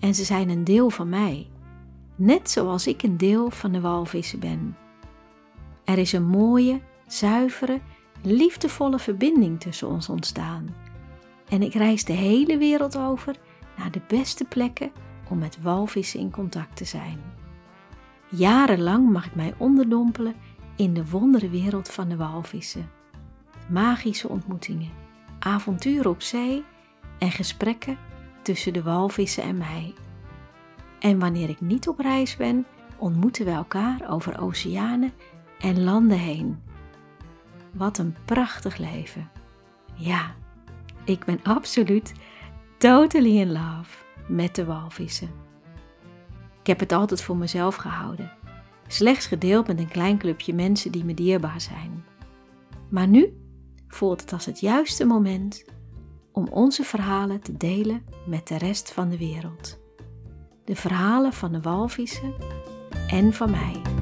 En ze zijn een deel van mij, net zoals ik een deel van de walvissen ben. Er is een mooie, zuivere, liefdevolle verbinding tussen ons ontstaan. En ik reis de hele wereld over naar de beste plekken om met walvissen in contact te zijn. Jarenlang mag ik mij onderdompelen in de wonderenwereld van de walvissen. Magische ontmoetingen, avonturen op zee en gesprekken tussen de walvissen en mij. En wanneer ik niet op reis ben, ontmoeten we elkaar over oceanen en landen heen. Wat een prachtig leven. Ja, ik ben absoluut totally in love met de walvissen. Ik heb het altijd voor mezelf gehouden, slechts gedeeld met een klein clubje mensen die me dierbaar zijn. Maar nu voelt het als het juiste moment om onze verhalen te delen met de rest van de wereld. De verhalen van de walvissen en van mij.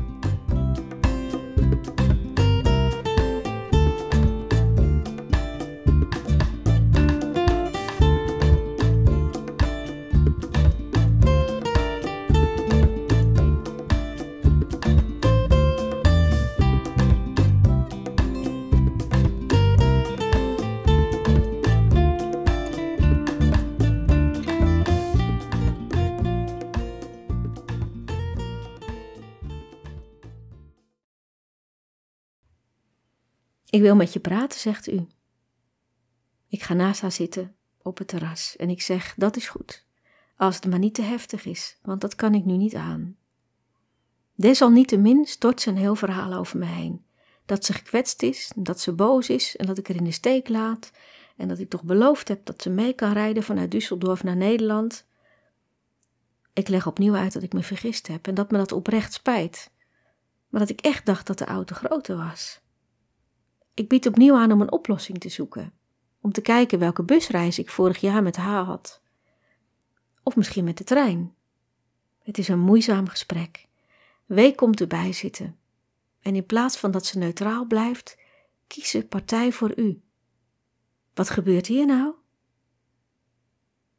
Ik wil met je praten, zegt u. Ik ga naast haar zitten op het terras en ik zeg: Dat is goed, als het maar niet te heftig is, want dat kan ik nu niet aan. Desalniettemin stort ze een heel verhaal over me heen. Dat ze gekwetst is, dat ze boos is en dat ik er in de steek laat en dat ik toch beloofd heb dat ze mee kan rijden vanuit Düsseldorf naar Nederland. Ik leg opnieuw uit dat ik me vergist heb en dat me dat oprecht spijt, maar dat ik echt dacht dat de auto groter was. Ik bied opnieuw aan om een oplossing te zoeken, om te kijken welke busreis ik vorig jaar met haar had. Of misschien met de trein. Het is een moeizaam gesprek. Wee komt erbij zitten. En in plaats van dat ze neutraal blijft, kiest ze partij voor u. Wat gebeurt hier nou?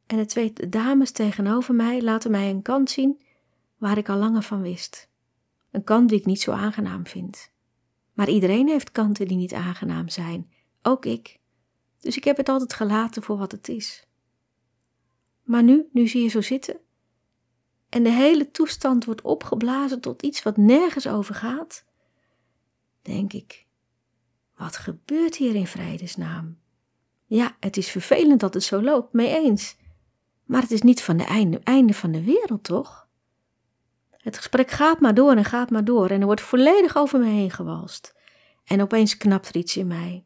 En de twee dames tegenover mij laten mij een kant zien waar ik al langer van wist. Een kant die ik niet zo aangenaam vind. Maar iedereen heeft kanten die niet aangenaam zijn, ook ik. Dus ik heb het altijd gelaten voor wat het is. Maar nu, nu zie je zo zitten, en de hele toestand wordt opgeblazen tot iets wat nergens over gaat, denk ik: wat gebeurt hier in vredesnaam? Ja, het is vervelend dat het zo loopt, mee eens. Maar het is niet van de einde, einde van de wereld, toch? Het gesprek gaat maar door en gaat maar door en er wordt volledig over me heen gewalst. En opeens knapt er iets in mij.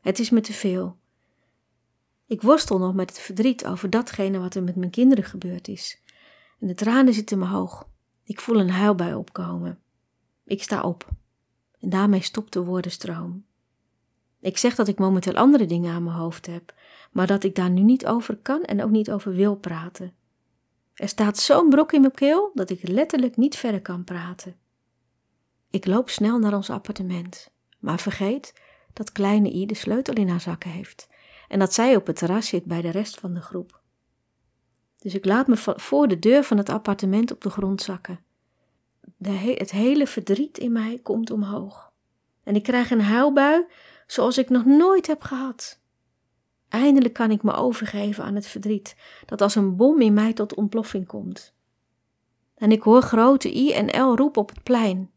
Het is me te veel. Ik worstel nog met het verdriet over datgene wat er met mijn kinderen gebeurd is. En de tranen zitten me hoog. Ik voel een huilbui opkomen. Ik sta op. En daarmee stopt de woordenstroom. Ik zeg dat ik momenteel andere dingen aan mijn hoofd heb, maar dat ik daar nu niet over kan en ook niet over wil praten. Er staat zo'n brok in mijn keel dat ik letterlijk niet verder kan praten. Ik loop snel naar ons appartement, maar vergeet dat kleine I de sleutel in haar zakken heeft en dat zij op het terras zit bij de rest van de groep. Dus ik laat me voor de deur van het appartement op de grond zakken. De het hele verdriet in mij komt omhoog. En ik krijg een huilbui zoals ik nog nooit heb gehad. Eindelijk kan ik me overgeven aan het verdriet, dat als een bom in mij tot ontploffing komt. En ik hoor grote I en L roepen op het plein.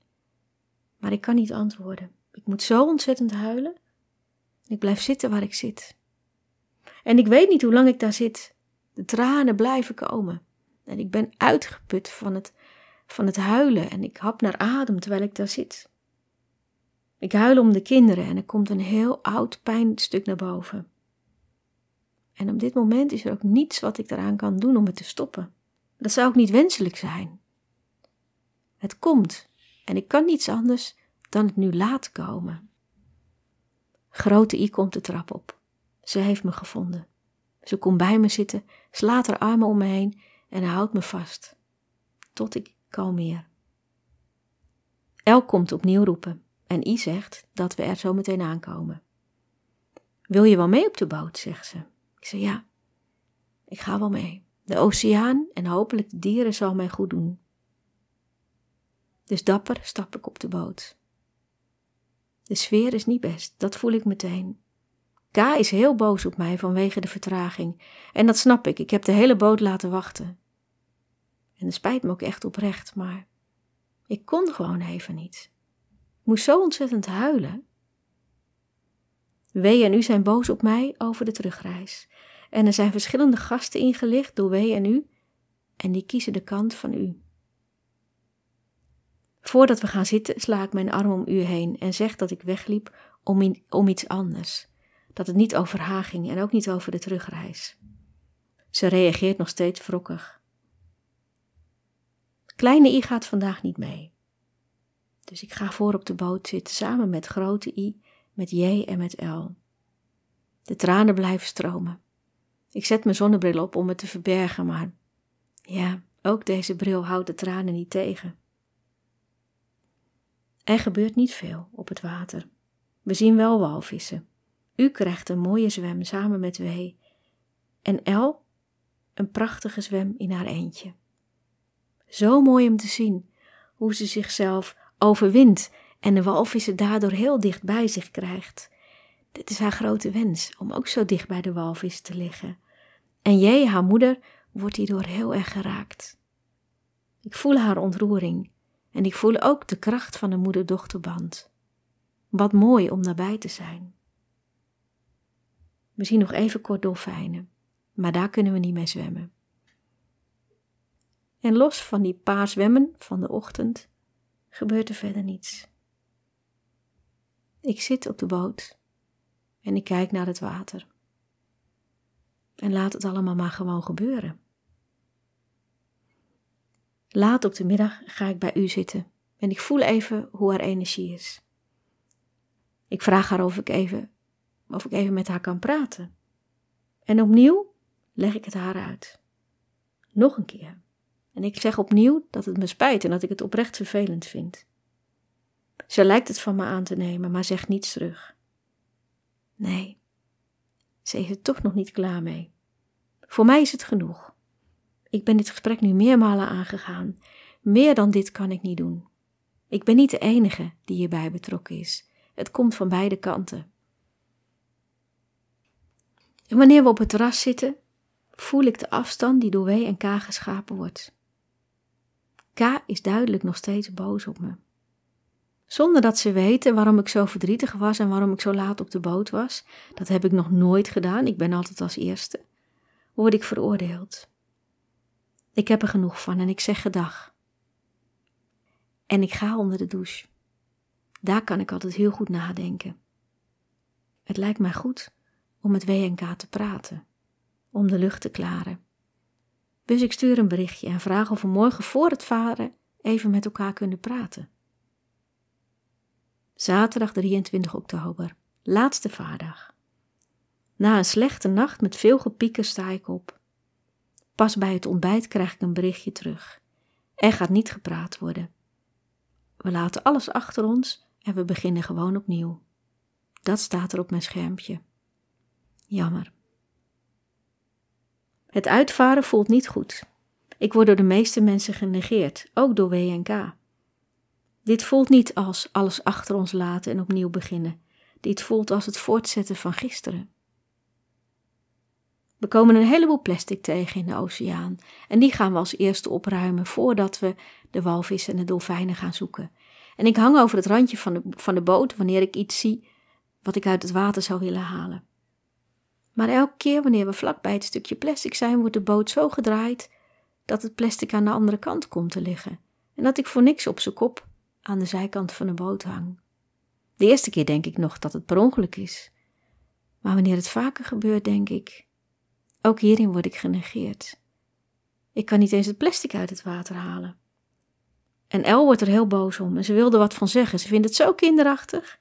Maar ik kan niet antwoorden. Ik moet zo ontzettend huilen. Ik blijf zitten waar ik zit. En ik weet niet hoe lang ik daar zit. De tranen blijven komen. En ik ben uitgeput van het, van het huilen en ik hap naar adem terwijl ik daar zit. Ik huil om de kinderen en er komt een heel oud pijnstuk naar boven. En op dit moment is er ook niets wat ik eraan kan doen om het te stoppen. Dat zou ook niet wenselijk zijn. Het komt en ik kan niets anders dan het nu laten komen. Grote I komt de trap op. Ze heeft me gevonden. Ze komt bij me zitten, slaat haar armen om me heen en houdt me vast. Tot ik kalmeer. El komt opnieuw roepen en I zegt dat we er zo meteen aankomen. Wil je wel mee op de boot? zegt ze. Ik zeg ja, ik ga wel mee. De oceaan en hopelijk de dieren zal mij goed doen. Dus dapper stap ik op de boot. De sfeer is niet best, dat voel ik meteen. K is heel boos op mij vanwege de vertraging. En dat snap ik, ik heb de hele boot laten wachten. En het spijt me ook echt oprecht, maar ik kon gewoon even niet. Ik moest zo ontzettend huilen. W en U zijn boos op mij over de terugreis. En er zijn verschillende gasten ingelicht door W en U, en die kiezen de kant van U. Voordat we gaan zitten, sla ik mijn arm om U heen en zeg dat ik wegliep om, om iets anders. Dat het niet over haar ging en ook niet over de terugreis. Ze reageert nog steeds wrokkig. Kleine I gaat vandaag niet mee. Dus ik ga voor op de boot zitten samen met grote I, met J en met L. De tranen blijven stromen. Ik zet mijn zonnebril op om het te verbergen, maar ja, ook deze bril houdt de tranen niet tegen. Er gebeurt niet veel op het water. We zien wel walvissen. U krijgt een mooie zwem samen met W en L een prachtige zwem in haar eentje. Zo mooi om te zien hoe ze zichzelf overwint en de walvissen daardoor heel dicht bij zich krijgt. Dit is haar grote wens, om ook zo dicht bij de walvis te liggen. En jij, haar moeder, wordt hierdoor heel erg geraakt. Ik voel haar ontroering en ik voel ook de kracht van de moeder-dochterband. Wat mooi om nabij te zijn. We zien nog even kort dolfijnen, maar daar kunnen we niet mee zwemmen. En los van die paar zwemmen van de ochtend gebeurt er verder niets. Ik zit op de boot en ik kijk naar het water. En laat het allemaal maar gewoon gebeuren. Laat op de middag ga ik bij u zitten en ik voel even hoe haar energie is. Ik vraag haar of ik even, of ik even met haar kan praten. En opnieuw leg ik het haar uit. Nog een keer. En ik zeg opnieuw dat het me spijt en dat ik het oprecht vervelend vind. Ze lijkt het van me aan te nemen, maar zegt niets terug. Nee, ze is er toch nog niet klaar mee. Voor mij is het genoeg. Ik ben dit gesprek nu meermalen aangegaan. Meer dan dit kan ik niet doen. Ik ben niet de enige die hierbij betrokken is. Het komt van beide kanten. En wanneer we op het terras zitten, voel ik de afstand die door W en K geschapen wordt. K is duidelijk nog steeds boos op me. Zonder dat ze weten waarom ik zo verdrietig was en waarom ik zo laat op de boot was, dat heb ik nog nooit gedaan, ik ben altijd als eerste, word ik veroordeeld. Ik heb er genoeg van en ik zeg gedag. En ik ga onder de douche. Daar kan ik altijd heel goed nadenken. Het lijkt mij goed om met WNK te praten, om de lucht te klaren. Dus ik stuur een berichtje en vraag of we morgen voor het varen even met elkaar kunnen praten. Zaterdag 23 oktober, laatste vaardag. Na een slechte nacht met veel gepieker sta ik op. Pas bij het ontbijt krijg ik een berichtje terug. Er gaat niet gepraat worden. We laten alles achter ons en we beginnen gewoon opnieuw. Dat staat er op mijn schermpje. Jammer. Het uitvaren voelt niet goed. Ik word door de meeste mensen genegeerd, ook door WNK. Dit voelt niet als alles achter ons laten en opnieuw beginnen. Dit voelt als het voortzetten van gisteren. We komen een heleboel plastic tegen in de oceaan en die gaan we als eerste opruimen voordat we de walvissen en de dolfijnen gaan zoeken. En ik hang over het randje van de, van de boot wanneer ik iets zie wat ik uit het water zou willen halen. Maar elke keer wanneer we vlakbij het stukje plastic zijn, wordt de boot zo gedraaid dat het plastic aan de andere kant komt te liggen en dat ik voor niks op zijn kop aan de zijkant van de boot hang. De eerste keer denk ik nog dat het per ongeluk is. Maar wanneer het vaker gebeurt, denk ik: ook hierin word ik genegeerd. Ik kan niet eens het plastic uit het water halen. En El wordt er heel boos om en ze wilde wat van zeggen. Ze vindt het zo kinderachtig.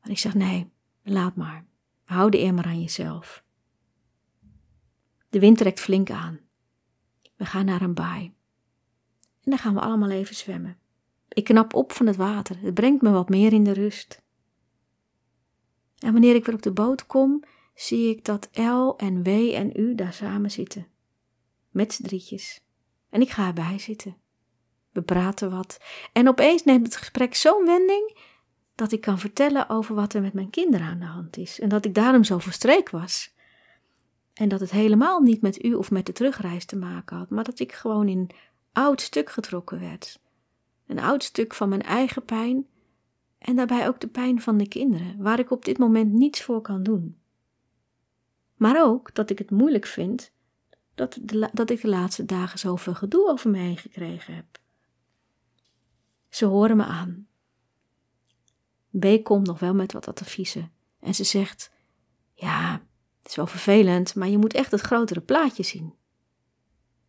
Maar ik zeg: nee, laat maar. Hou de eer maar aan jezelf. De wind trekt flink aan. We gaan naar een baai. En dan gaan we allemaal even zwemmen. Ik knap op van het water. Het brengt me wat meer in de rust. En wanneer ik weer op de boot kom, zie ik dat L en W en U daar samen zitten. Met z'n drietjes. En ik ga erbij zitten. We praten wat. En opeens neemt het gesprek zo'n wending dat ik kan vertellen over wat er met mijn kinderen aan de hand is. En dat ik daarom zo verstreek was. En dat het helemaal niet met u of met de terugreis te maken had, maar dat ik gewoon in oud stuk getrokken werd. Een oud stuk van mijn eigen pijn en daarbij ook de pijn van de kinderen, waar ik op dit moment niets voor kan doen. Maar ook dat ik het moeilijk vind dat, de, dat ik de laatste dagen zoveel gedoe over me heen gekregen heb. Ze horen me aan. B komt nog wel met wat adviezen en ze zegt: Ja, het is wel vervelend, maar je moet echt het grotere plaatje zien.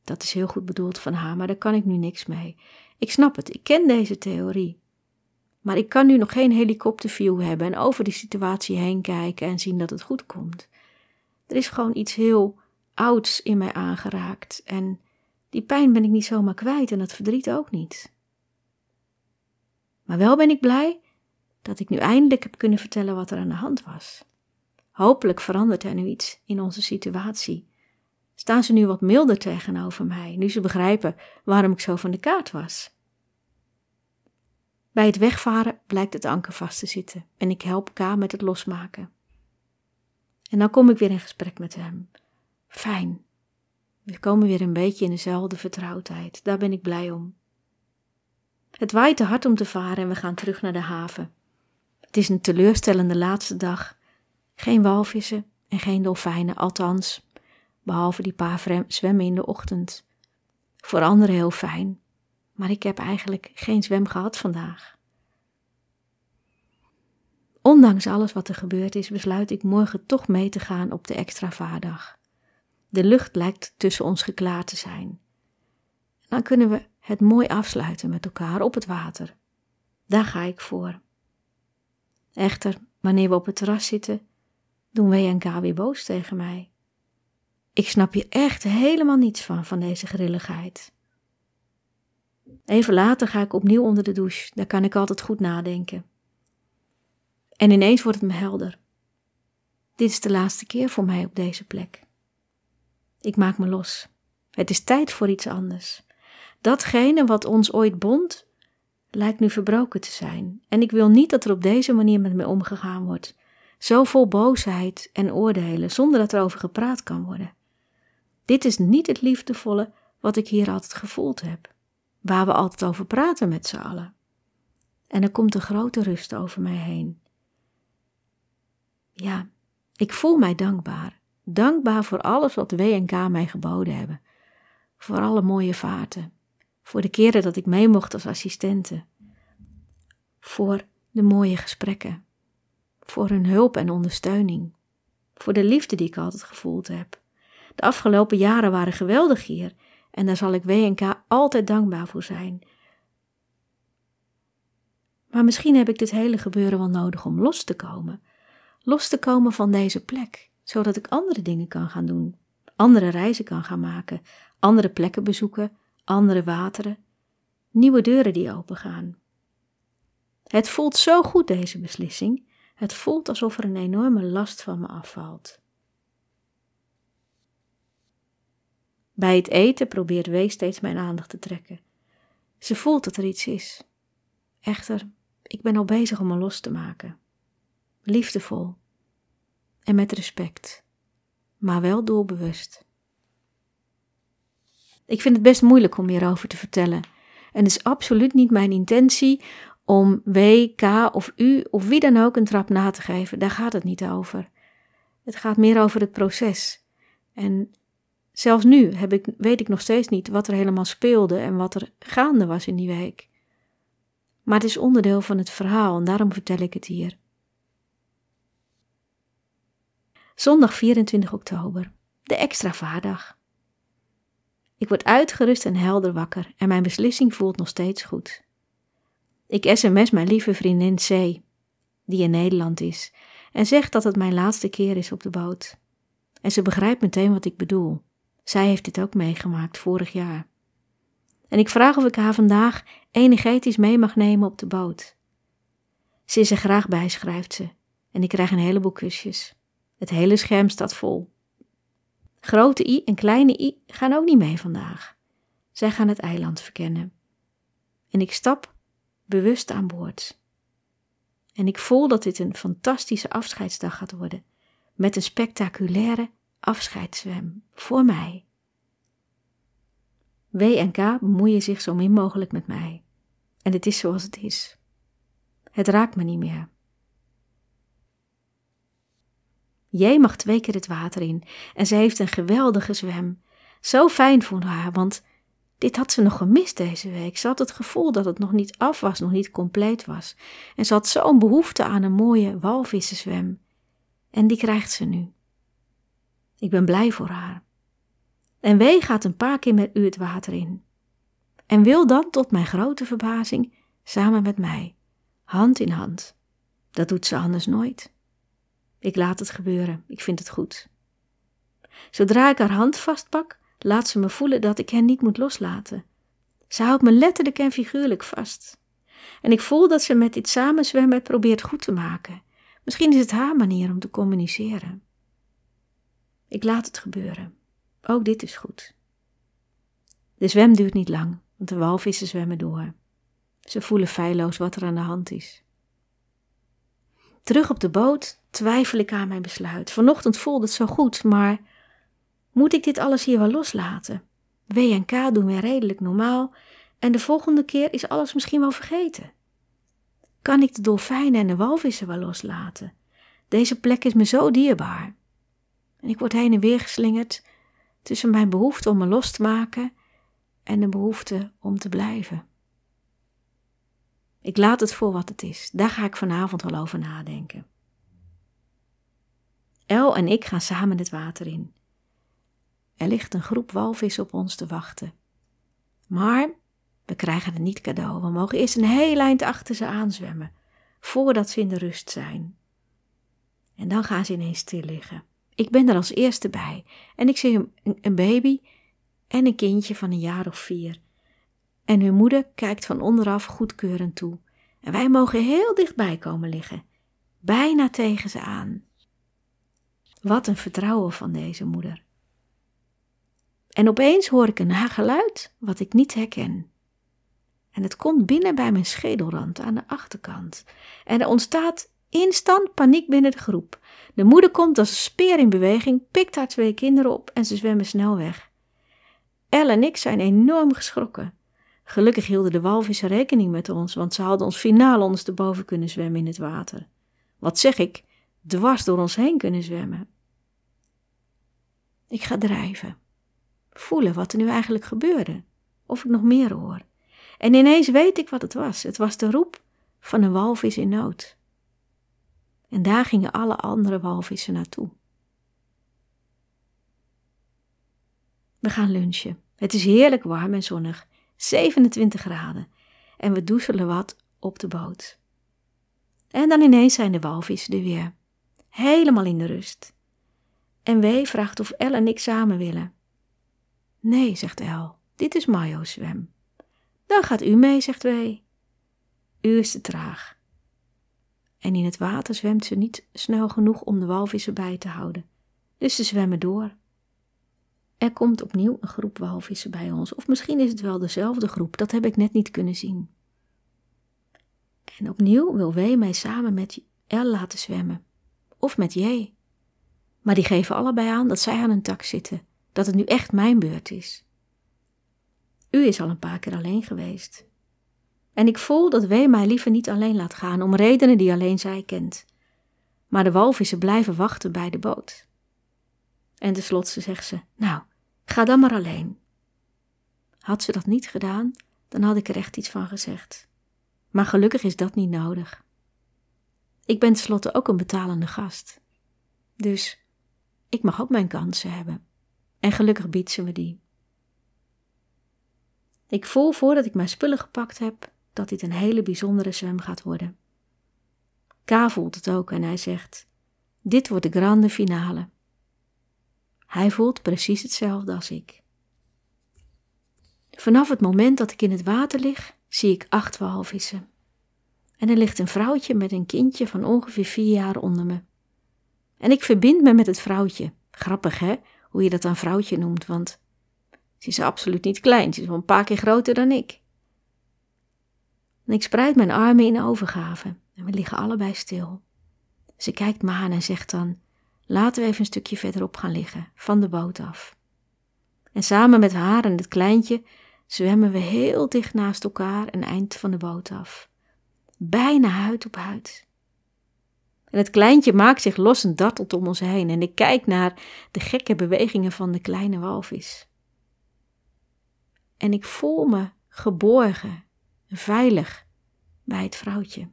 Dat is heel goed bedoeld van haar, maar daar kan ik nu niks mee. Ik snap het, ik ken deze theorie. Maar ik kan nu nog geen helikopterview hebben en over die situatie heen kijken en zien dat het goed komt. Er is gewoon iets heel ouds in mij aangeraakt en die pijn ben ik niet zomaar kwijt en dat verdriet ook niet. Maar wel ben ik blij dat ik nu eindelijk heb kunnen vertellen wat er aan de hand was. Hopelijk verandert er nu iets in onze situatie. Staan ze nu wat milder tegenover mij, nu ze begrijpen waarom ik zo van de kaart was. Bij het wegvaren blijkt het anker vast te zitten en ik help K met het losmaken. En dan kom ik weer in gesprek met hem. Fijn. We komen weer een beetje in dezelfde vertrouwdheid. Daar ben ik blij om. Het waait te hard om te varen en we gaan terug naar de haven. Het is een teleurstellende laatste dag. Geen walvissen en geen dolfijnen, althans, behalve die paar zwemmen in de ochtend. Voor anderen heel fijn, maar ik heb eigenlijk geen zwem gehad vandaag. Ondanks alles wat er gebeurd is, besluit ik morgen toch mee te gaan op de extra vaardag. De lucht lijkt tussen ons geklaard te zijn. Dan kunnen we het mooi afsluiten met elkaar op het water. Daar ga ik voor. Echter, wanneer we op het terras zitten, doen W en weer boos tegen mij. Ik snap hier echt helemaal niets van, van deze grilligheid. Even later ga ik opnieuw onder de douche, daar kan ik altijd goed nadenken. En ineens wordt het me helder. Dit is de laatste keer voor mij op deze plek. Ik maak me los. Het is tijd voor iets anders. Datgene wat ons ooit bond, lijkt nu verbroken te zijn. En ik wil niet dat er op deze manier met me omgegaan wordt. Zo vol boosheid en oordelen, zonder dat er over gepraat kan worden. Dit is niet het liefdevolle wat ik hier altijd gevoeld heb, waar we altijd over praten met z'n allen. En er komt een grote rust over mij heen. Ja, ik voel mij dankbaar. Dankbaar voor alles wat W en K mij geboden hebben. Voor alle mooie vaarten. Voor de keren dat ik mee mocht als assistente. Voor de mooie gesprekken. Voor hun hulp en ondersteuning. Voor de liefde die ik altijd gevoeld heb. De afgelopen jaren waren geweldig hier en daar zal ik W en K altijd dankbaar voor zijn. Maar misschien heb ik dit hele gebeuren wel nodig om los te komen los te komen van deze plek, zodat ik andere dingen kan gaan doen, andere reizen kan gaan maken, andere plekken bezoeken, andere wateren, nieuwe deuren die opengaan. Het voelt zo goed, deze beslissing. Het voelt alsof er een enorme last van me afvalt. Bij het eten probeert Wee steeds mijn aandacht te trekken. Ze voelt dat er iets is. Echter, ik ben al bezig om me los te maken liefdevol en met respect, maar wel doelbewust. Ik vind het best moeilijk om hierover te vertellen. En het is absoluut niet mijn intentie om W, K of U of wie dan ook een trap na te geven. Daar gaat het niet over. Het gaat meer over het proces. En zelfs nu heb ik, weet ik nog steeds niet wat er helemaal speelde en wat er gaande was in die week. Maar het is onderdeel van het verhaal en daarom vertel ik het hier. Zondag 24 oktober, de extra vaardag. Ik word uitgerust en helder wakker en mijn beslissing voelt nog steeds goed. Ik sms mijn lieve vriendin C, die in Nederland is, en zeg dat het mijn laatste keer is op de boot. En ze begrijpt meteen wat ik bedoel. Zij heeft dit ook meegemaakt vorig jaar. En ik vraag of ik haar vandaag energetisch mee mag nemen op de boot. Ze is er graag bij, schrijft ze, en ik krijg een heleboel kusjes. Het hele scherm staat vol. Grote I en kleine I gaan ook niet mee vandaag. Zij gaan het eiland verkennen. En ik stap bewust aan boord. En ik voel dat dit een fantastische afscheidsdag gaat worden, met een spectaculaire afscheidszwem voor mij. W en K bemoeien zich zo min mogelijk met mij. En het is zoals het is. Het raakt me niet meer. J mag twee keer het water in en ze heeft een geweldige zwem. Zo fijn voor haar, want dit had ze nog gemist deze week. Ze had het gevoel dat het nog niet af was, nog niet compleet was. En ze had zo'n behoefte aan een mooie walvissenzwem. En die krijgt ze nu. Ik ben blij voor haar. En W gaat een paar keer met u het water in. En wil dan, tot mijn grote verbazing, samen met mij, hand in hand. Dat doet ze anders nooit. Ik laat het gebeuren, ik vind het goed. Zodra ik haar hand vastpak, laat ze me voelen dat ik hen niet moet loslaten. Ze houdt me letterlijk en figuurlijk vast. En ik voel dat ze met dit samenzwemmen probeert goed te maken. Misschien is het haar manier om te communiceren. Ik laat het gebeuren. Ook dit is goed. De zwem duurt niet lang, want de walvissen zwemmen door. Ze voelen feilloos wat er aan de hand is. Terug op de boot twijfel ik aan mijn besluit. Vanochtend voelde het zo goed, maar moet ik dit alles hier wel loslaten? W en K doen weer redelijk normaal en de volgende keer is alles misschien wel vergeten. Kan ik de dolfijnen en de walvissen wel loslaten? Deze plek is me zo dierbaar. En ik word heen en weer geslingerd tussen mijn behoefte om me los te maken en de behoefte om te blijven. Ik laat het voor wat het is. Daar ga ik vanavond wel over nadenken. El en ik gaan samen het water in. Er ligt een groep walvissen op ons te wachten. Maar we krijgen het niet cadeau. We mogen eerst een heel eind achter ze aanzwemmen, voordat ze in de rust zijn. En dan gaan ze ineens stil liggen. Ik ben er als eerste bij en ik zie een, baby en een kindje van een jaar of vier. En hun moeder kijkt van onderaf goedkeurend toe. En wij mogen heel dichtbij komen liggen, bijna tegen ze aan. Wat een vertrouwen van deze moeder. En opeens hoor ik een geluid wat ik niet herken. En het komt binnen bij mijn schedelrand aan de achterkant. En er ontstaat instant paniek binnen de groep. De moeder komt als een speer in beweging, pikt haar twee kinderen op en ze zwemmen snel weg. Elle en ik zijn enorm geschrokken. Gelukkig hielden de walvissen rekening met ons, want ze hadden ons finaal ondersteboven kunnen zwemmen in het water. Wat zeg ik? Dwars door ons heen kunnen zwemmen. Ik ga drijven. Voelen wat er nu eigenlijk gebeurde. Of ik nog meer hoor. En ineens weet ik wat het was. Het was de roep van een walvis in nood. En daar gingen alle andere walvissen naartoe. We gaan lunchen. Het is heerlijk warm en zonnig, 27 graden, en we doezelen wat op de boot. En dan ineens zijn de walvissen er weer, helemaal in de rust. En W vraagt of El en ik samen willen. Nee, zegt El, dit is Mayo's zwem. Dan gaat u mee, zegt W. U is te traag. En in het water zwemt ze niet snel genoeg om de walvissen bij te houden. Dus ze zwemmen door. Er komt opnieuw een groep walvissen bij ons, of misschien is het wel dezelfde groep, dat heb ik net niet kunnen zien. En opnieuw wil W mij samen met L laten zwemmen, of met J. Maar die geven allebei aan dat zij aan een tak zitten, dat het nu echt mijn beurt is. U is al een paar keer alleen geweest. En ik voel dat W mij liever niet alleen laat gaan, om redenen die alleen zij kent. Maar de walvissen blijven wachten bij de boot. En tenslotte zegt ze: Nou, ga dan maar alleen. Had ze dat niet gedaan, dan had ik er echt iets van gezegd. Maar gelukkig is dat niet nodig. Ik ben tenslotte ook een betalende gast. Dus ik mag ook mijn kansen hebben. En gelukkig biedt ze me die. Ik voel voordat ik mijn spullen gepakt heb dat dit een hele bijzondere zwem gaat worden. K voelt het ook en hij zegt: Dit wordt de grande finale. Hij voelt precies hetzelfde als ik. Vanaf het moment dat ik in het water lig, zie ik acht walvissen. En er ligt een vrouwtje met een kindje van ongeveer vier jaar onder me. En ik verbind me met het vrouwtje. Grappig hè, hoe je dat dan vrouwtje noemt, want ze is absoluut niet klein, ze is wel een paar keer groter dan ik. En ik spreid mijn armen in overgave en we liggen allebei stil. Ze kijkt me aan en zegt dan: Laten we even een stukje verderop gaan liggen, van de boot af. En samen met haar en het kleintje zwemmen we heel dicht naast elkaar een eind van de boot af. Bijna huid op huid. En het kleintje maakt zich los en dartelt om ons heen en ik kijk naar de gekke bewegingen van de kleine walvis. En ik voel me geborgen, veilig bij het vrouwtje.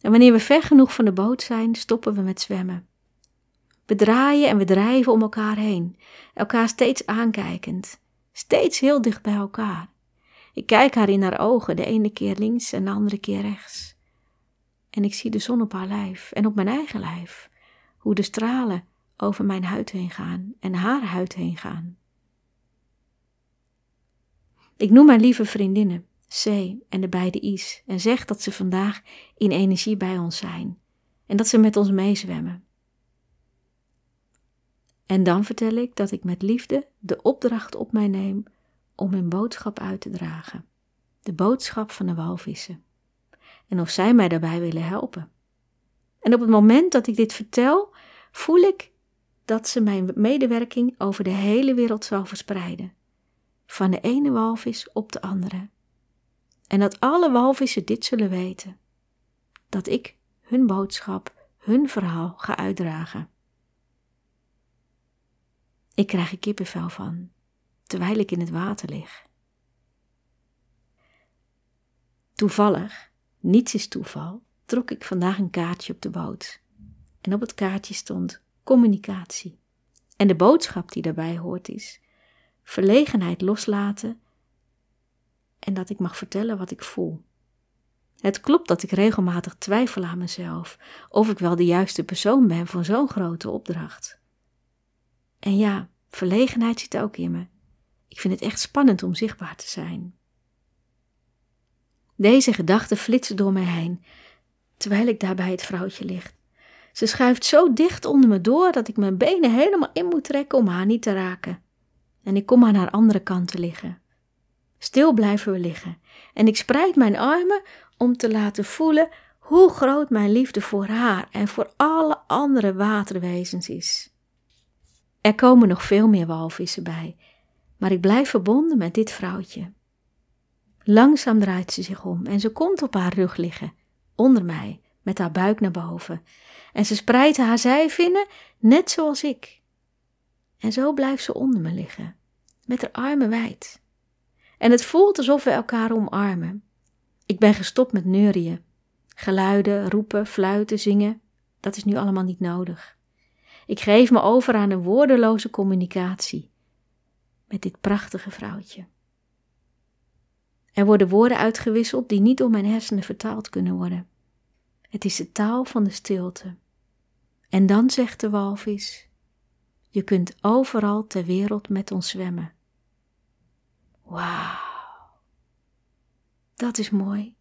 En wanneer we ver genoeg van de boot zijn, stoppen we met zwemmen. We draaien en we drijven om elkaar heen, elkaar steeds aankijkend, steeds heel dicht bij elkaar. Ik kijk haar in haar ogen, de ene keer links en de andere keer rechts. En ik zie de zon op haar lijf en op mijn eigen lijf, hoe de stralen over mijn huid heen gaan en haar huid heen gaan. Ik noem mijn lieve vriendinnen, C en de beide I's, en zeg dat ze vandaag in energie bij ons zijn en dat ze met ons meezwemmen. En dan vertel ik dat ik met liefde de opdracht op mij neem om hun boodschap uit te dragen. De boodschap van de walvissen. En of zij mij daarbij willen helpen. En op het moment dat ik dit vertel, voel ik dat ze mijn medewerking over de hele wereld zal verspreiden. Van de ene walvis op de andere. En dat alle walvissen dit zullen weten: dat ik hun boodschap, hun verhaal ga uitdragen. Ik krijg er kippenvel van, terwijl ik in het water lig. Toevallig, niets is toeval, trok ik vandaag een kaartje op de boot. En op het kaartje stond communicatie. En de boodschap die daarbij hoort is: verlegenheid loslaten en dat ik mag vertellen wat ik voel. Het klopt dat ik regelmatig twijfel aan mezelf of ik wel de juiste persoon ben voor zo'n grote opdracht. En ja, verlegenheid zit ook in me. Ik vind het echt spannend om zichtbaar te zijn. Deze gedachten flitsen door mij heen, terwijl ik daar bij het vrouwtje lig. Ze schuift zo dicht onder me door dat ik mijn benen helemaal in moet trekken om haar niet te raken. En ik kom aan haar andere kant te liggen. Stil blijven we liggen en ik spreid mijn armen om te laten voelen hoe groot mijn liefde voor haar en voor alle andere waterwezens is. Er komen nog veel meer walvissen bij, maar ik blijf verbonden met dit vrouwtje. Langzaam draait ze zich om en ze komt op haar rug liggen, onder mij, met haar buik naar boven. En ze spreidt haar zijvinnen, net zoals ik. En zo blijft ze onder me liggen, met haar armen wijd. En het voelt alsof we elkaar omarmen. Ik ben gestopt met neurieën. Geluiden, roepen, fluiten, zingen, dat is nu allemaal niet nodig. Ik geef me over aan een woordeloze communicatie met dit prachtige vrouwtje. Er worden woorden uitgewisseld die niet door mijn hersenen vertaald kunnen worden. Het is de taal van de stilte. En dan zegt de walvis: Je kunt overal ter wereld met ons zwemmen. Wauw, dat is mooi.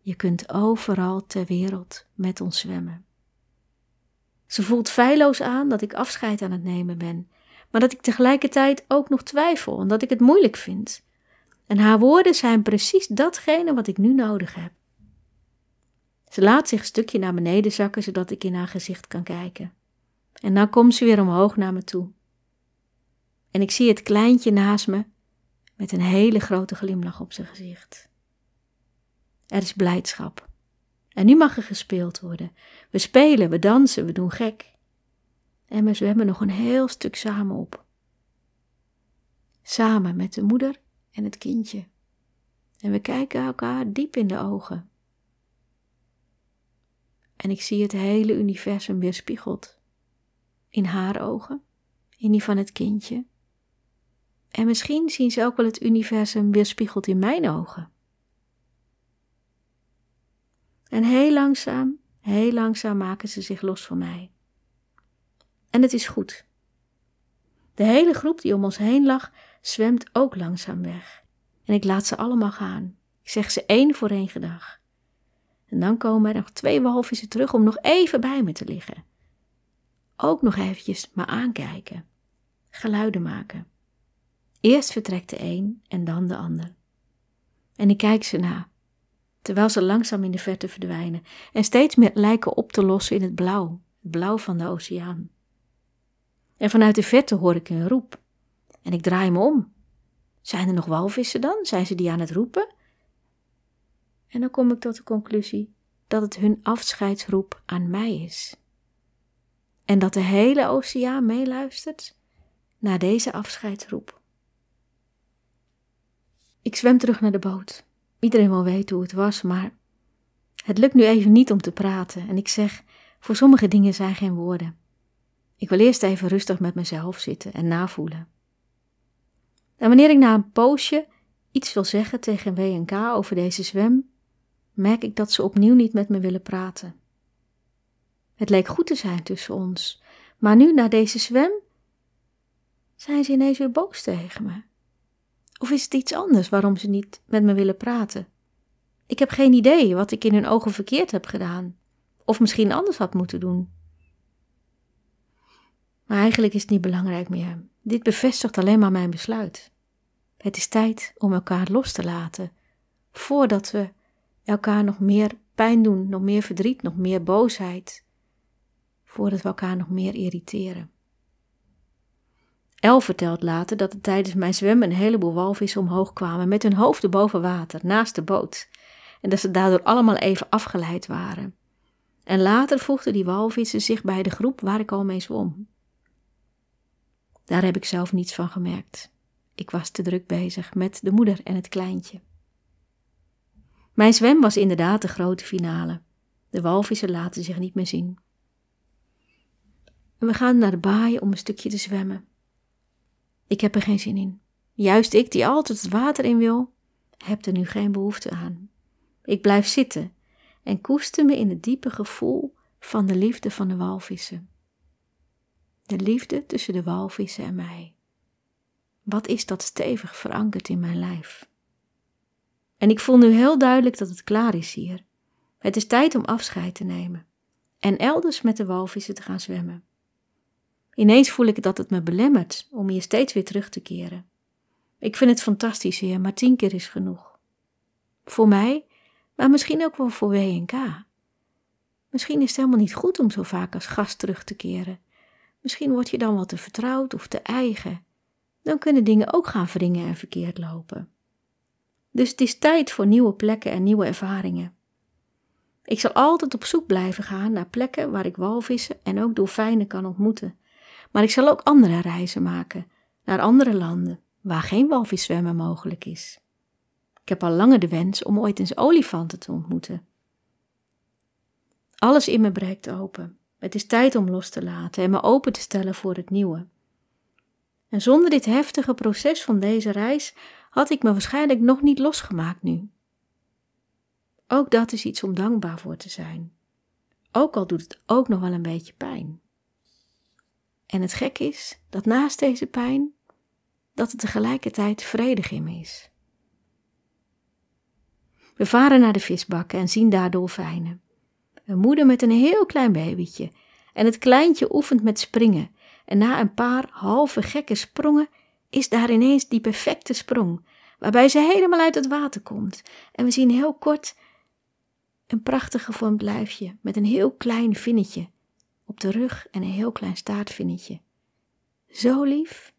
Je kunt overal ter wereld met ons zwemmen. Ze voelt feilloos aan dat ik afscheid aan het nemen ben, maar dat ik tegelijkertijd ook nog twijfel en dat ik het moeilijk vind. En haar woorden zijn precies datgene wat ik nu nodig heb. Ze laat zich een stukje naar beneden zakken zodat ik in haar gezicht kan kijken. En dan komt ze weer omhoog naar me toe. En ik zie het kleintje naast me met een hele grote glimlach op zijn gezicht. Er is blijdschap. En nu mag er gespeeld worden. We spelen, we dansen, we doen gek. En we zwemmen nog een heel stuk samen op. Samen met de moeder en het kindje. En we kijken elkaar diep in de ogen. En ik zie het hele universum weerspiegeld. In haar ogen, in die van het kindje En misschien zien ze ook wel het universum weerspiegeld in mijn ogen. En heel langzaam, heel langzaam maken ze zich los van mij. En het is goed. De hele groep die om ons heen lag, zwemt ook langzaam weg. En ik laat ze allemaal gaan. Ik zeg ze één voor één gedag. En dan komen er nog twee walvissen terug om nog even bij me te liggen. Ook nog eventjes maar aankijken. Geluiden maken. Eerst vertrekt de een en dan de ander. En ik kijk ze na, terwijl ze langzaam in de verte verdwijnen en steeds meer lijken op te lossen in het blauw, het blauw van de oceaan. En vanuit de verte hoor ik een roep. En ik draai me om. Zijn er nog walvissen dan? Zijn ze die aan het roepen? En dan kom ik tot de conclusie dat het hun afscheidsroep aan mij is. En dat de hele oceaan meeluistert naar deze afscheidsroep. Ik zwem terug naar de boot. Iedereen wil weten hoe het was, maar het lukt nu even niet om te praten. En ik zeg: voor sommige dingen zijn geen woorden. Ik wil eerst even rustig met mezelf zitten en navoelen. En wanneer ik na een poosje iets wil zeggen tegen WNK over deze zwem, merk ik dat ze opnieuw niet met me willen praten. Het leek goed te zijn tussen ons, maar nu na deze zwem zijn ze ineens weer boos tegen me. Of is het iets anders waarom ze niet met me willen praten? Ik heb geen idee wat ik in hun ogen verkeerd heb gedaan, of misschien anders had moeten doen. Maar eigenlijk is het niet belangrijk meer. Dit bevestigt alleen maar mijn besluit. Het is tijd om elkaar los te laten, voordat we elkaar nog meer pijn doen, nog meer verdriet, nog meer boosheid, voordat we elkaar nog meer irriteren. El vertelt later dat er tijdens mijn zwemmen een heleboel walvissen omhoog kwamen met hun hoofden boven water, naast de boot, en dat ze daardoor allemaal even afgeleid waren. En later voegden die walvissen zich bij de groep waar ik al mee zwom. Daar heb ik zelf niets van gemerkt. Ik was te druk bezig met de moeder en het kleintje. Mijn zwem was inderdaad de grote finale. De walvissen laten zich niet meer zien. En we gaan naar de baai om een stukje te zwemmen. Ik heb er geen zin in. Juist ik, die altijd het water in wil, heb er nu geen behoefte aan. Ik blijf zitten en koester me in het diepe gevoel van de liefde van de walvissen. De liefde tussen de walvissen en mij. Wat is dat stevig verankerd in mijn lijf? En ik voel nu heel duidelijk dat het klaar is hier. Het is tijd om afscheid te nemen en elders met de walvissen te gaan zwemmen. Ineens voel ik dat het me belemmert om hier steeds weer terug te keren. Ik vind het fantastisch hier, maar tien keer is genoeg. Voor mij, maar misschien ook wel voor WNK. Misschien is het helemaal niet goed om zo vaak als gast terug te keren. Misschien word je dan wat te vertrouwd of te eigen. Dan kunnen dingen ook gaan wringen en verkeerd lopen. Dus het is tijd voor nieuwe plekken en nieuwe ervaringen. Ik zal altijd op zoek blijven gaan naar plekken waar ik walvissen en ook dolfijnen kan ontmoeten. Maar ik zal ook andere reizen maken, naar andere landen, waar geen walviszwemmen mogelijk is. Ik heb al langer de wens om ooit eens olifanten te ontmoeten. Alles in me breekt open. Het is tijd om los te laten en me open te stellen voor het nieuwe. En zonder dit heftige proces van deze reis had ik me waarschijnlijk nog niet losgemaakt nu. Ook dat is iets om dankbaar voor te zijn. Ook al doet het ook nog wel een beetje pijn. En het gek is dat naast deze pijn, dat het tegelijkertijd vredig in is. We varen naar de visbakken en zien daar dolfijnen. Een moeder met een heel klein babytje en het kleintje oefent met springen. En na een paar halve gekke sprongen is daar ineens die perfecte sprong, waarbij ze helemaal uit het water komt. En we zien heel kort een prachtig gevormd lijfje met een heel klein vinnetje op de rug en een heel klein staartvinnetje. Zo lief.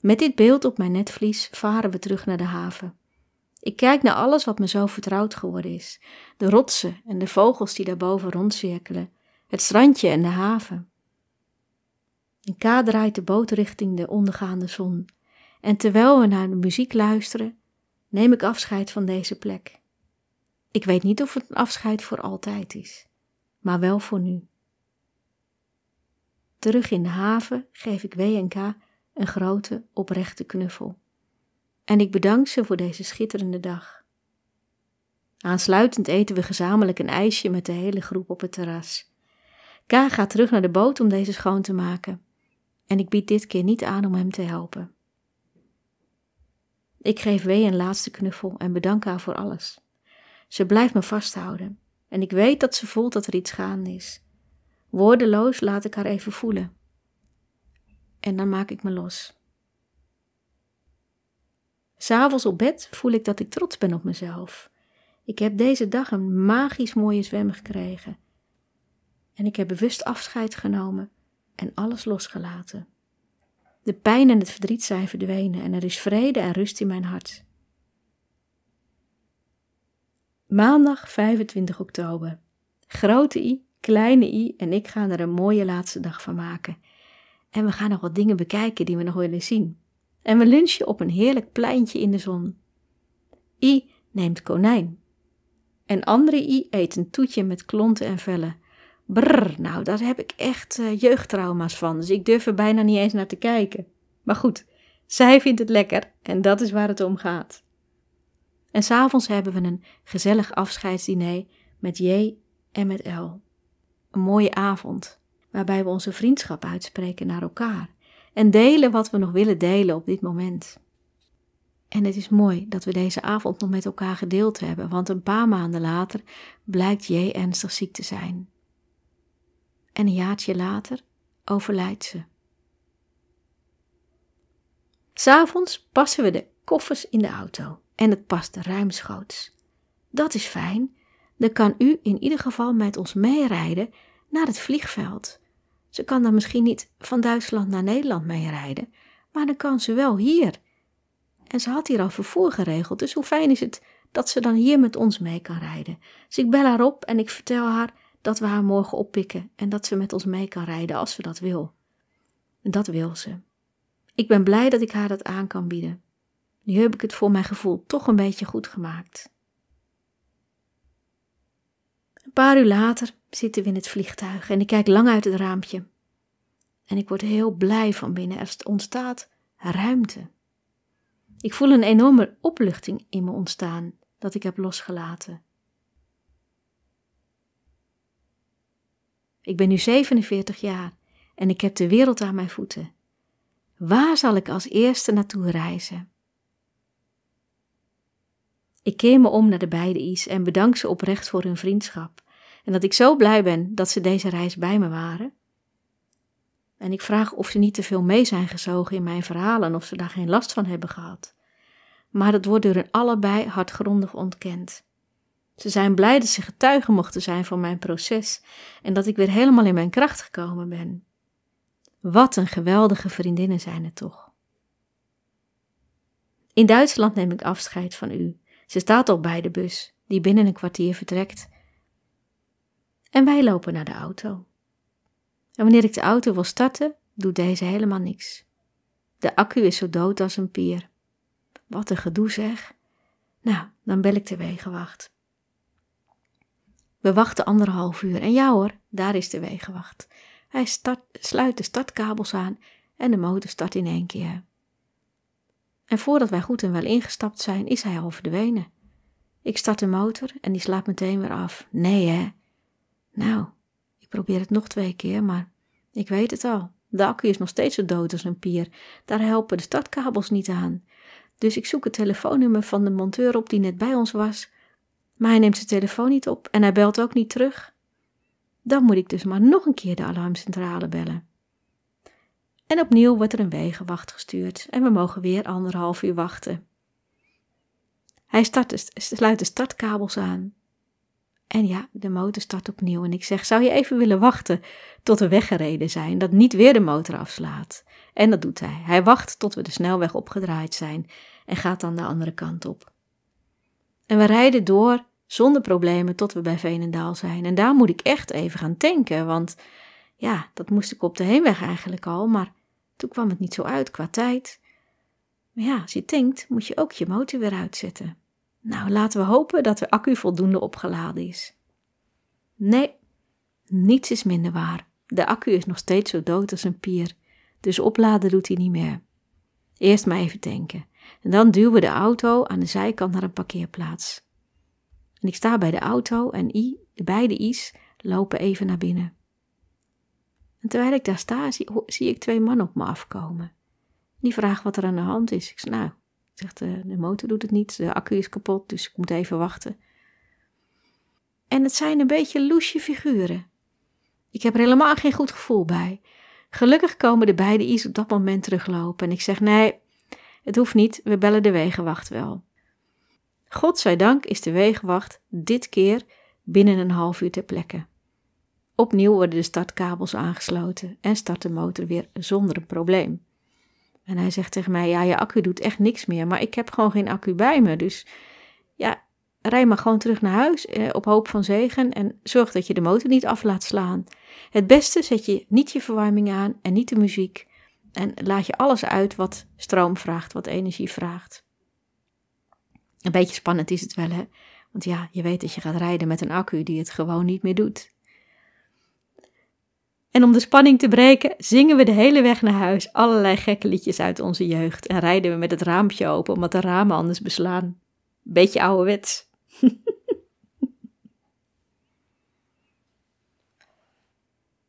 Met dit beeld op mijn netvlies varen we terug naar de haven. Ik kijk naar alles wat me zo vertrouwd geworden is: de rotsen en de vogels die daarboven rondcirkelen, het strandje en de haven. In K draait de boot richting de ondergaande zon, en terwijl we naar de muziek luisteren, neem ik afscheid van deze plek. Ik weet niet of het een afscheid voor altijd is, maar wel voor nu. Terug in de haven geef ik WNK een grote, oprechte knuffel. En ik bedank ze voor deze schitterende dag. Aansluitend eten we gezamenlijk een ijsje met de hele groep op het terras. K gaat terug naar de boot om deze schoon te maken. En ik bied dit keer niet aan om hem te helpen. Ik geef W een laatste knuffel en bedank haar voor alles. Ze blijft me vasthouden en ik weet dat ze voelt dat er iets gaande is. Woordeloos laat ik haar even voelen. En dan maak ik me los. S'avonds op bed voel ik dat ik trots ben op mezelf. Ik heb deze dag een magisch mooie zwem gekregen. En ik heb bewust afscheid genomen en alles losgelaten. De pijn en het verdriet zijn verdwenen en er is vrede en rust in mijn hart. Maandag 25 oktober. Grote I, kleine I en ik gaan er een mooie laatste dag van maken. En we gaan nog wat dingen bekijken die we nog willen zien. En we lunchen op een heerlijk pleintje in de zon. I neemt konijn. En andere I eet een toetje met klonten en vellen. Brrr, nou, daar heb ik echt uh, jeugdtrauma's van, dus ik durf er bijna niet eens naar te kijken. Maar goed, zij vindt het lekker en dat is waar het om gaat. En s'avonds hebben we een gezellig afscheidsdiner met J en met L. Een mooie avond, waarbij we onze vriendschap uitspreken naar elkaar en delen wat we nog willen delen op dit moment. En het is mooi dat we deze avond nog met elkaar gedeeld hebben, want een paar maanden later blijkt J ernstig ziek te zijn en een jaartje later overlijdt ze. S'avonds passen we de koffers in de auto en het past ruimschoots. Dat is fijn, dan kan u in ieder geval met ons meerijden naar het vliegveld. Ze kan dan misschien niet van Duitsland naar Nederland meerijden, maar dan kan ze wel hier. En ze had hier al vervoer geregeld, dus hoe fijn is het dat ze dan hier met ons mee kan rijden. Dus ik bel haar op en ik vertel haar dat we haar morgen oppikken en dat ze met ons mee kan rijden als ze dat wil. En dat wil ze. Ik ben blij dat ik haar dat aan kan bieden. Nu heb ik het voor mijn gevoel toch een beetje goed gemaakt. Een paar uur later zitten we in het vliegtuig en ik kijk lang uit het raampje. En ik word heel blij van binnen. Er ontstaat ruimte. Ik voel een enorme opluchting in me ontstaan dat ik heb losgelaten. Ik ben nu 47 jaar en ik heb de wereld aan mijn voeten. Waar zal ik als eerste naartoe reizen? Ik keer me om naar de beide I's en bedank ze oprecht voor hun vriendschap en dat ik zo blij ben dat ze deze reis bij me waren. En ik vraag of ze niet te veel mee zijn gezogen in mijn verhalen en of ze daar geen last van hebben gehad. Maar dat wordt door hen allebei hardgrondig ontkend. Ze zijn blij dat ze getuigen mochten zijn van mijn proces en dat ik weer helemaal in mijn kracht gekomen ben. Wat een geweldige vriendinnen zijn het toch. In Duitsland neem ik afscheid van u. Ze staat al bij de bus, die binnen een kwartier vertrekt. En wij lopen naar de auto. En wanneer ik de auto wil starten, doet deze helemaal niks. De accu is zo dood als een pier. Wat een gedoe zeg. Nou, dan bel ik de wegenwacht. We wachten anderhalf uur en ja hoor, daar is de wegenwacht. Hij start, sluit de startkabels aan en de motor start in één keer. En voordat wij goed en wel ingestapt zijn, is hij al verdwenen. Ik start de motor en die slaat meteen weer af. Nee hè? Nou, ik probeer het nog twee keer, maar ik weet het al. De accu is nog steeds zo dood als een pier. Daar helpen de startkabels niet aan. Dus ik zoek het telefoonnummer van de monteur op die net bij ons was maar hij neemt zijn telefoon niet op en hij belt ook niet terug. Dan moet ik dus maar nog een keer de alarmcentrale bellen. En opnieuw wordt er een wegenwacht gestuurd en we mogen weer anderhalf uur wachten. Hij start, sluit de startkabels aan. En ja, de motor start opnieuw en ik zeg, zou je even willen wachten tot we weggereden zijn, dat niet weer de motor afslaat? En dat doet hij. Hij wacht tot we de snelweg opgedraaid zijn en gaat dan de andere kant op. En we rijden door zonder problemen tot we bij Veenendaal zijn. En daar moet ik echt even gaan tanken, want ja, dat moest ik op de heenweg eigenlijk al, maar toen kwam het niet zo uit qua tijd. Maar ja, als je tankt, moet je ook je motor weer uitzetten. Nou, laten we hopen dat de accu voldoende opgeladen is. Nee, niets is minder waar. De accu is nog steeds zo dood als een pier. Dus opladen doet hij niet meer. Eerst maar even tanken. En dan duwen we de auto aan de zijkant naar een parkeerplaats. En ik sta bij de auto en I, de beide I's lopen even naar binnen. En terwijl ik daar sta, zie, ik twee mannen op me afkomen. Die vragen wat er aan de hand is. Ik zeg, nou, zegt de, de motor doet het niet, de accu is kapot, dus ik moet even wachten. En het zijn een beetje loesje figuren. Ik heb er helemaal geen goed gevoel bij. Gelukkig komen de beide I's op dat moment teruglopen en ik zeg, nee, het hoeft niet, we bellen de wegenwacht wel. Godzijdank is de wegenwacht dit keer binnen een half uur ter plekke. Opnieuw worden de startkabels aangesloten en start de motor weer zonder een probleem. En hij zegt tegen mij: Ja, je accu doet echt niks meer, maar ik heb gewoon geen accu bij me. Dus ja, rij maar gewoon terug naar huis eh, op hoop van zegen en zorg dat je de motor niet af laat slaan. Het beste zet je niet je verwarming aan en niet de muziek. En laat je alles uit wat stroom vraagt, wat energie vraagt. Een beetje spannend is het wel, hè? Want ja, je weet dat je gaat rijden met een accu die het gewoon niet meer doet. En om de spanning te breken, zingen we de hele weg naar huis allerlei gekke liedjes uit onze jeugd en rijden we met het raampje open omdat de ramen anders beslaan. Beetje ouderwets.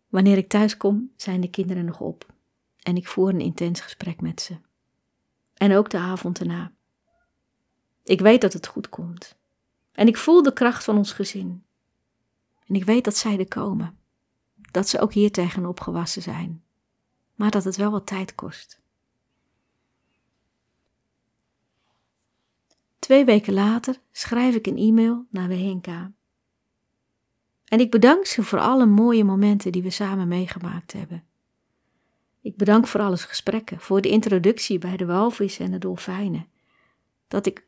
Wanneer ik thuis kom, zijn de kinderen nog op en ik voer een intens gesprek met ze. En ook de avond erna. Ik weet dat het goed komt. En ik voel de kracht van ons gezin. En ik weet dat zij er komen. Dat ze ook hier tegenop gewassen zijn. Maar dat het wel wat tijd kost. Twee weken later schrijf ik een e-mail naar Wehenka. En ik bedank ze voor alle mooie momenten die we samen meegemaakt hebben. Ik bedank voor alles gesprekken, voor de introductie bij de walvissen en de dolfijnen. Dat ik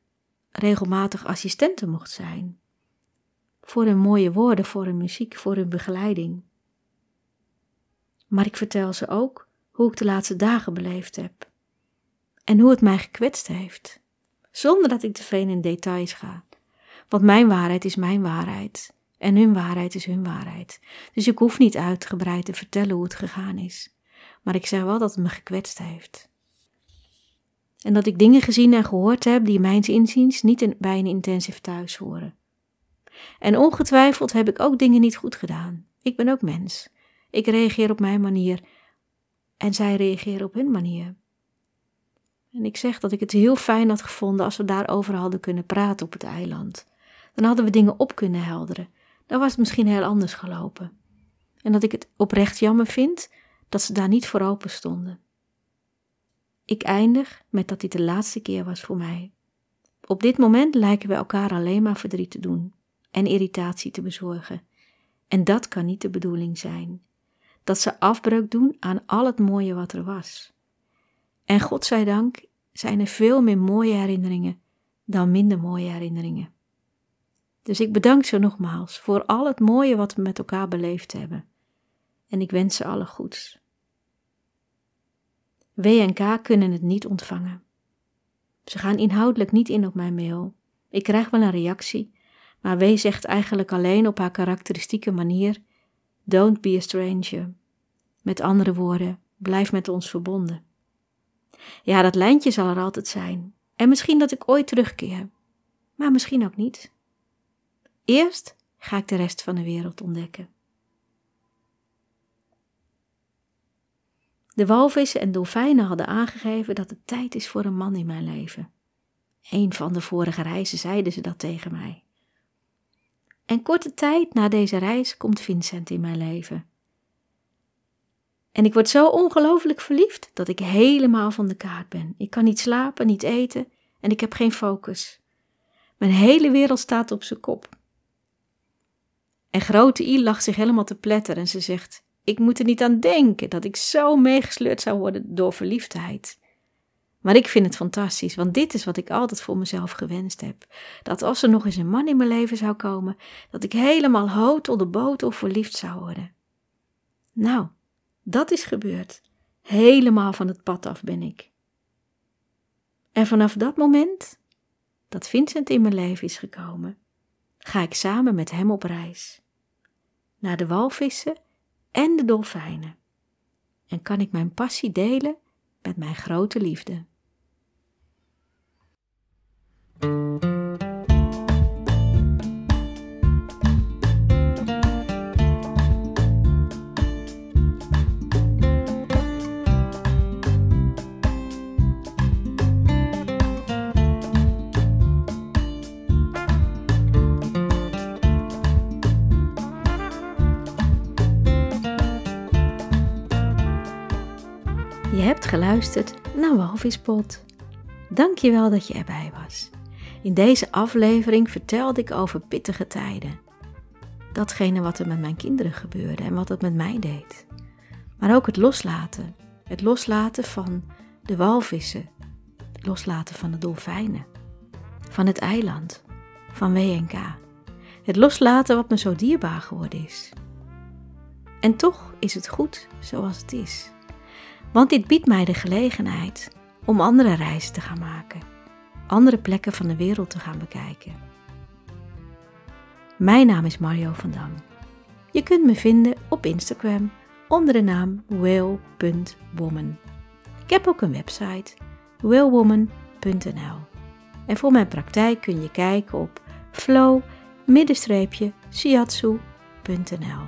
regelmatig assistente mocht zijn. Voor hun mooie woorden, voor hun muziek, voor hun begeleiding. Maar ik vertel ze ook hoe ik de laatste dagen beleefd heb. En hoe het mij gekwetst heeft. Zonder dat ik te veel in details ga. Want mijn waarheid is mijn waarheid. En hun waarheid is hun waarheid. Dus ik hoef niet uitgebreid te vertellen hoe het gegaan is. Maar ik zeg wel dat het me gekwetst heeft. En dat ik dingen gezien en gehoord heb die mijns inziens niet bij een intensive thuis horen. En ongetwijfeld heb ik ook dingen niet goed gedaan. Ik ben ook mens. Ik reageer op mijn manier en zij reageren op hun manier. En ik zeg dat ik het heel fijn had gevonden als we daarover hadden kunnen praten op het eiland. Dan hadden we dingen op kunnen helderen. Dan was het misschien heel anders gelopen. En dat ik het oprecht jammer vind dat ze daar niet voor open stonden. Ik eindig met dat dit de laatste keer was voor mij. Op dit moment lijken we elkaar alleen maar verdriet te doen en irritatie te bezorgen. En dat kan niet de bedoeling zijn. Dat ze afbreuk doen aan al het mooie wat er was. En God zij dank zijn er veel meer mooie herinneringen dan minder mooie herinneringen. Dus ik bedank ze nogmaals voor al het mooie wat we met elkaar beleefd hebben. En ik wens ze alle goeds. W en K kunnen het niet ontvangen. Ze gaan inhoudelijk niet in op mijn mail. Ik krijg wel een reactie, maar W zegt eigenlijk alleen op haar karakteristieke manier: Don't be a stranger. Met andere woorden, blijf met ons verbonden. Ja, dat lijntje zal er altijd zijn. En misschien dat ik ooit terugkeer, maar misschien ook niet. Eerst ga ik de rest van de wereld ontdekken. De walvissen en dolfijnen hadden aangegeven dat het tijd is voor een man in mijn leven. Een van de vorige reizen zeiden ze dat tegen mij. En korte tijd na deze reis komt Vincent in mijn leven. En ik word zo ongelooflijk verliefd dat ik helemaal van de kaart ben. Ik kan niet slapen, niet eten en ik heb geen focus. Mijn hele wereld staat op zijn kop. En grote I lacht zich helemaal te pletteren en ze zegt: ik moet er niet aan denken dat ik zo meegesleurd zou worden door verliefdheid. Maar ik vind het fantastisch, want dit is wat ik altijd voor mezelf gewenst heb. Dat als er nog eens een man in mijn leven zou komen, dat ik helemaal hotel de boot of verliefd zou worden. Nou, dat is gebeurd. Helemaal van het pad af ben ik. En vanaf dat moment dat Vincent in mijn leven is gekomen, ga ik samen met hem op reis. Naar de walvissen en de dolfijnen. en kan ik mijn passie delen met mijn grote liefde. Je hebt geluisterd naar Walvispot. Dank je wel dat je erbij was. In deze aflevering vertelde ik over pittige tijden. Datgene wat er met mijn kinderen gebeurde en wat het met mij deed. Maar ook het loslaten. Het loslaten van de walvissen. Het loslaten van de dolfijnen. Van het eiland. Van WNK. Het loslaten wat me zo dierbaar geworden is. En toch is het goed zoals het is. Want dit biedt mij de gelegenheid om andere reizen te gaan maken, andere plekken van de wereld te gaan bekijken. Mijn naam is Mario van Dam. Je kunt me vinden op Instagram onder de naam whale.woman. Ik heb ook een website whalewoman.nl. En voor mijn praktijk kun je kijken op flow-shiatsu.nl.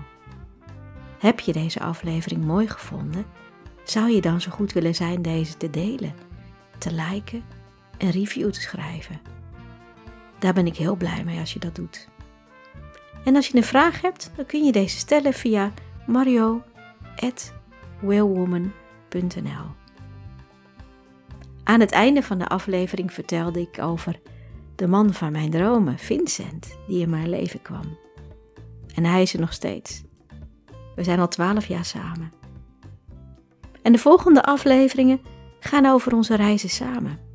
Heb je deze aflevering mooi gevonden? Zou je dan zo goed willen zijn deze te delen, te liken en review te schrijven? Daar ben ik heel blij mee als je dat doet. En als je een vraag hebt, dan kun je deze stellen via mario.whalewoman.nl Aan het einde van de aflevering vertelde ik over de man van mijn dromen, Vincent, die in mijn leven kwam. En hij is er nog steeds. We zijn al twaalf jaar samen. En de volgende afleveringen gaan over onze reizen samen.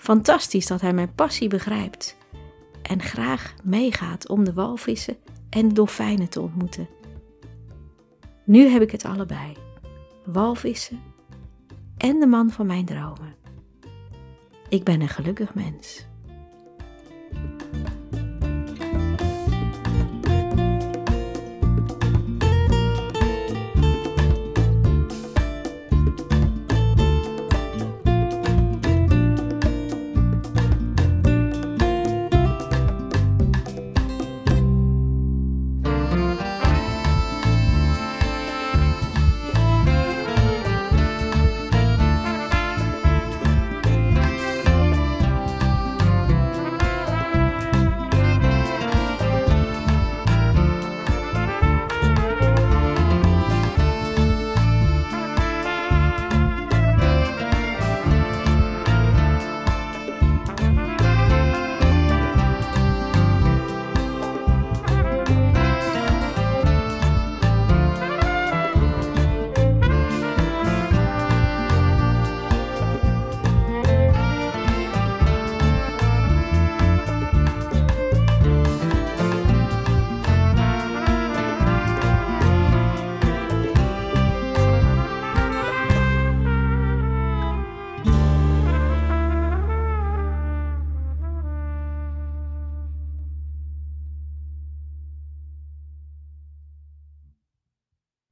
Fantastisch dat hij mijn passie begrijpt en graag meegaat om de walvissen en dolfijnen te ontmoeten. Nu heb ik het allebei: walvissen en de man van mijn dromen. Ik ben een gelukkig mens.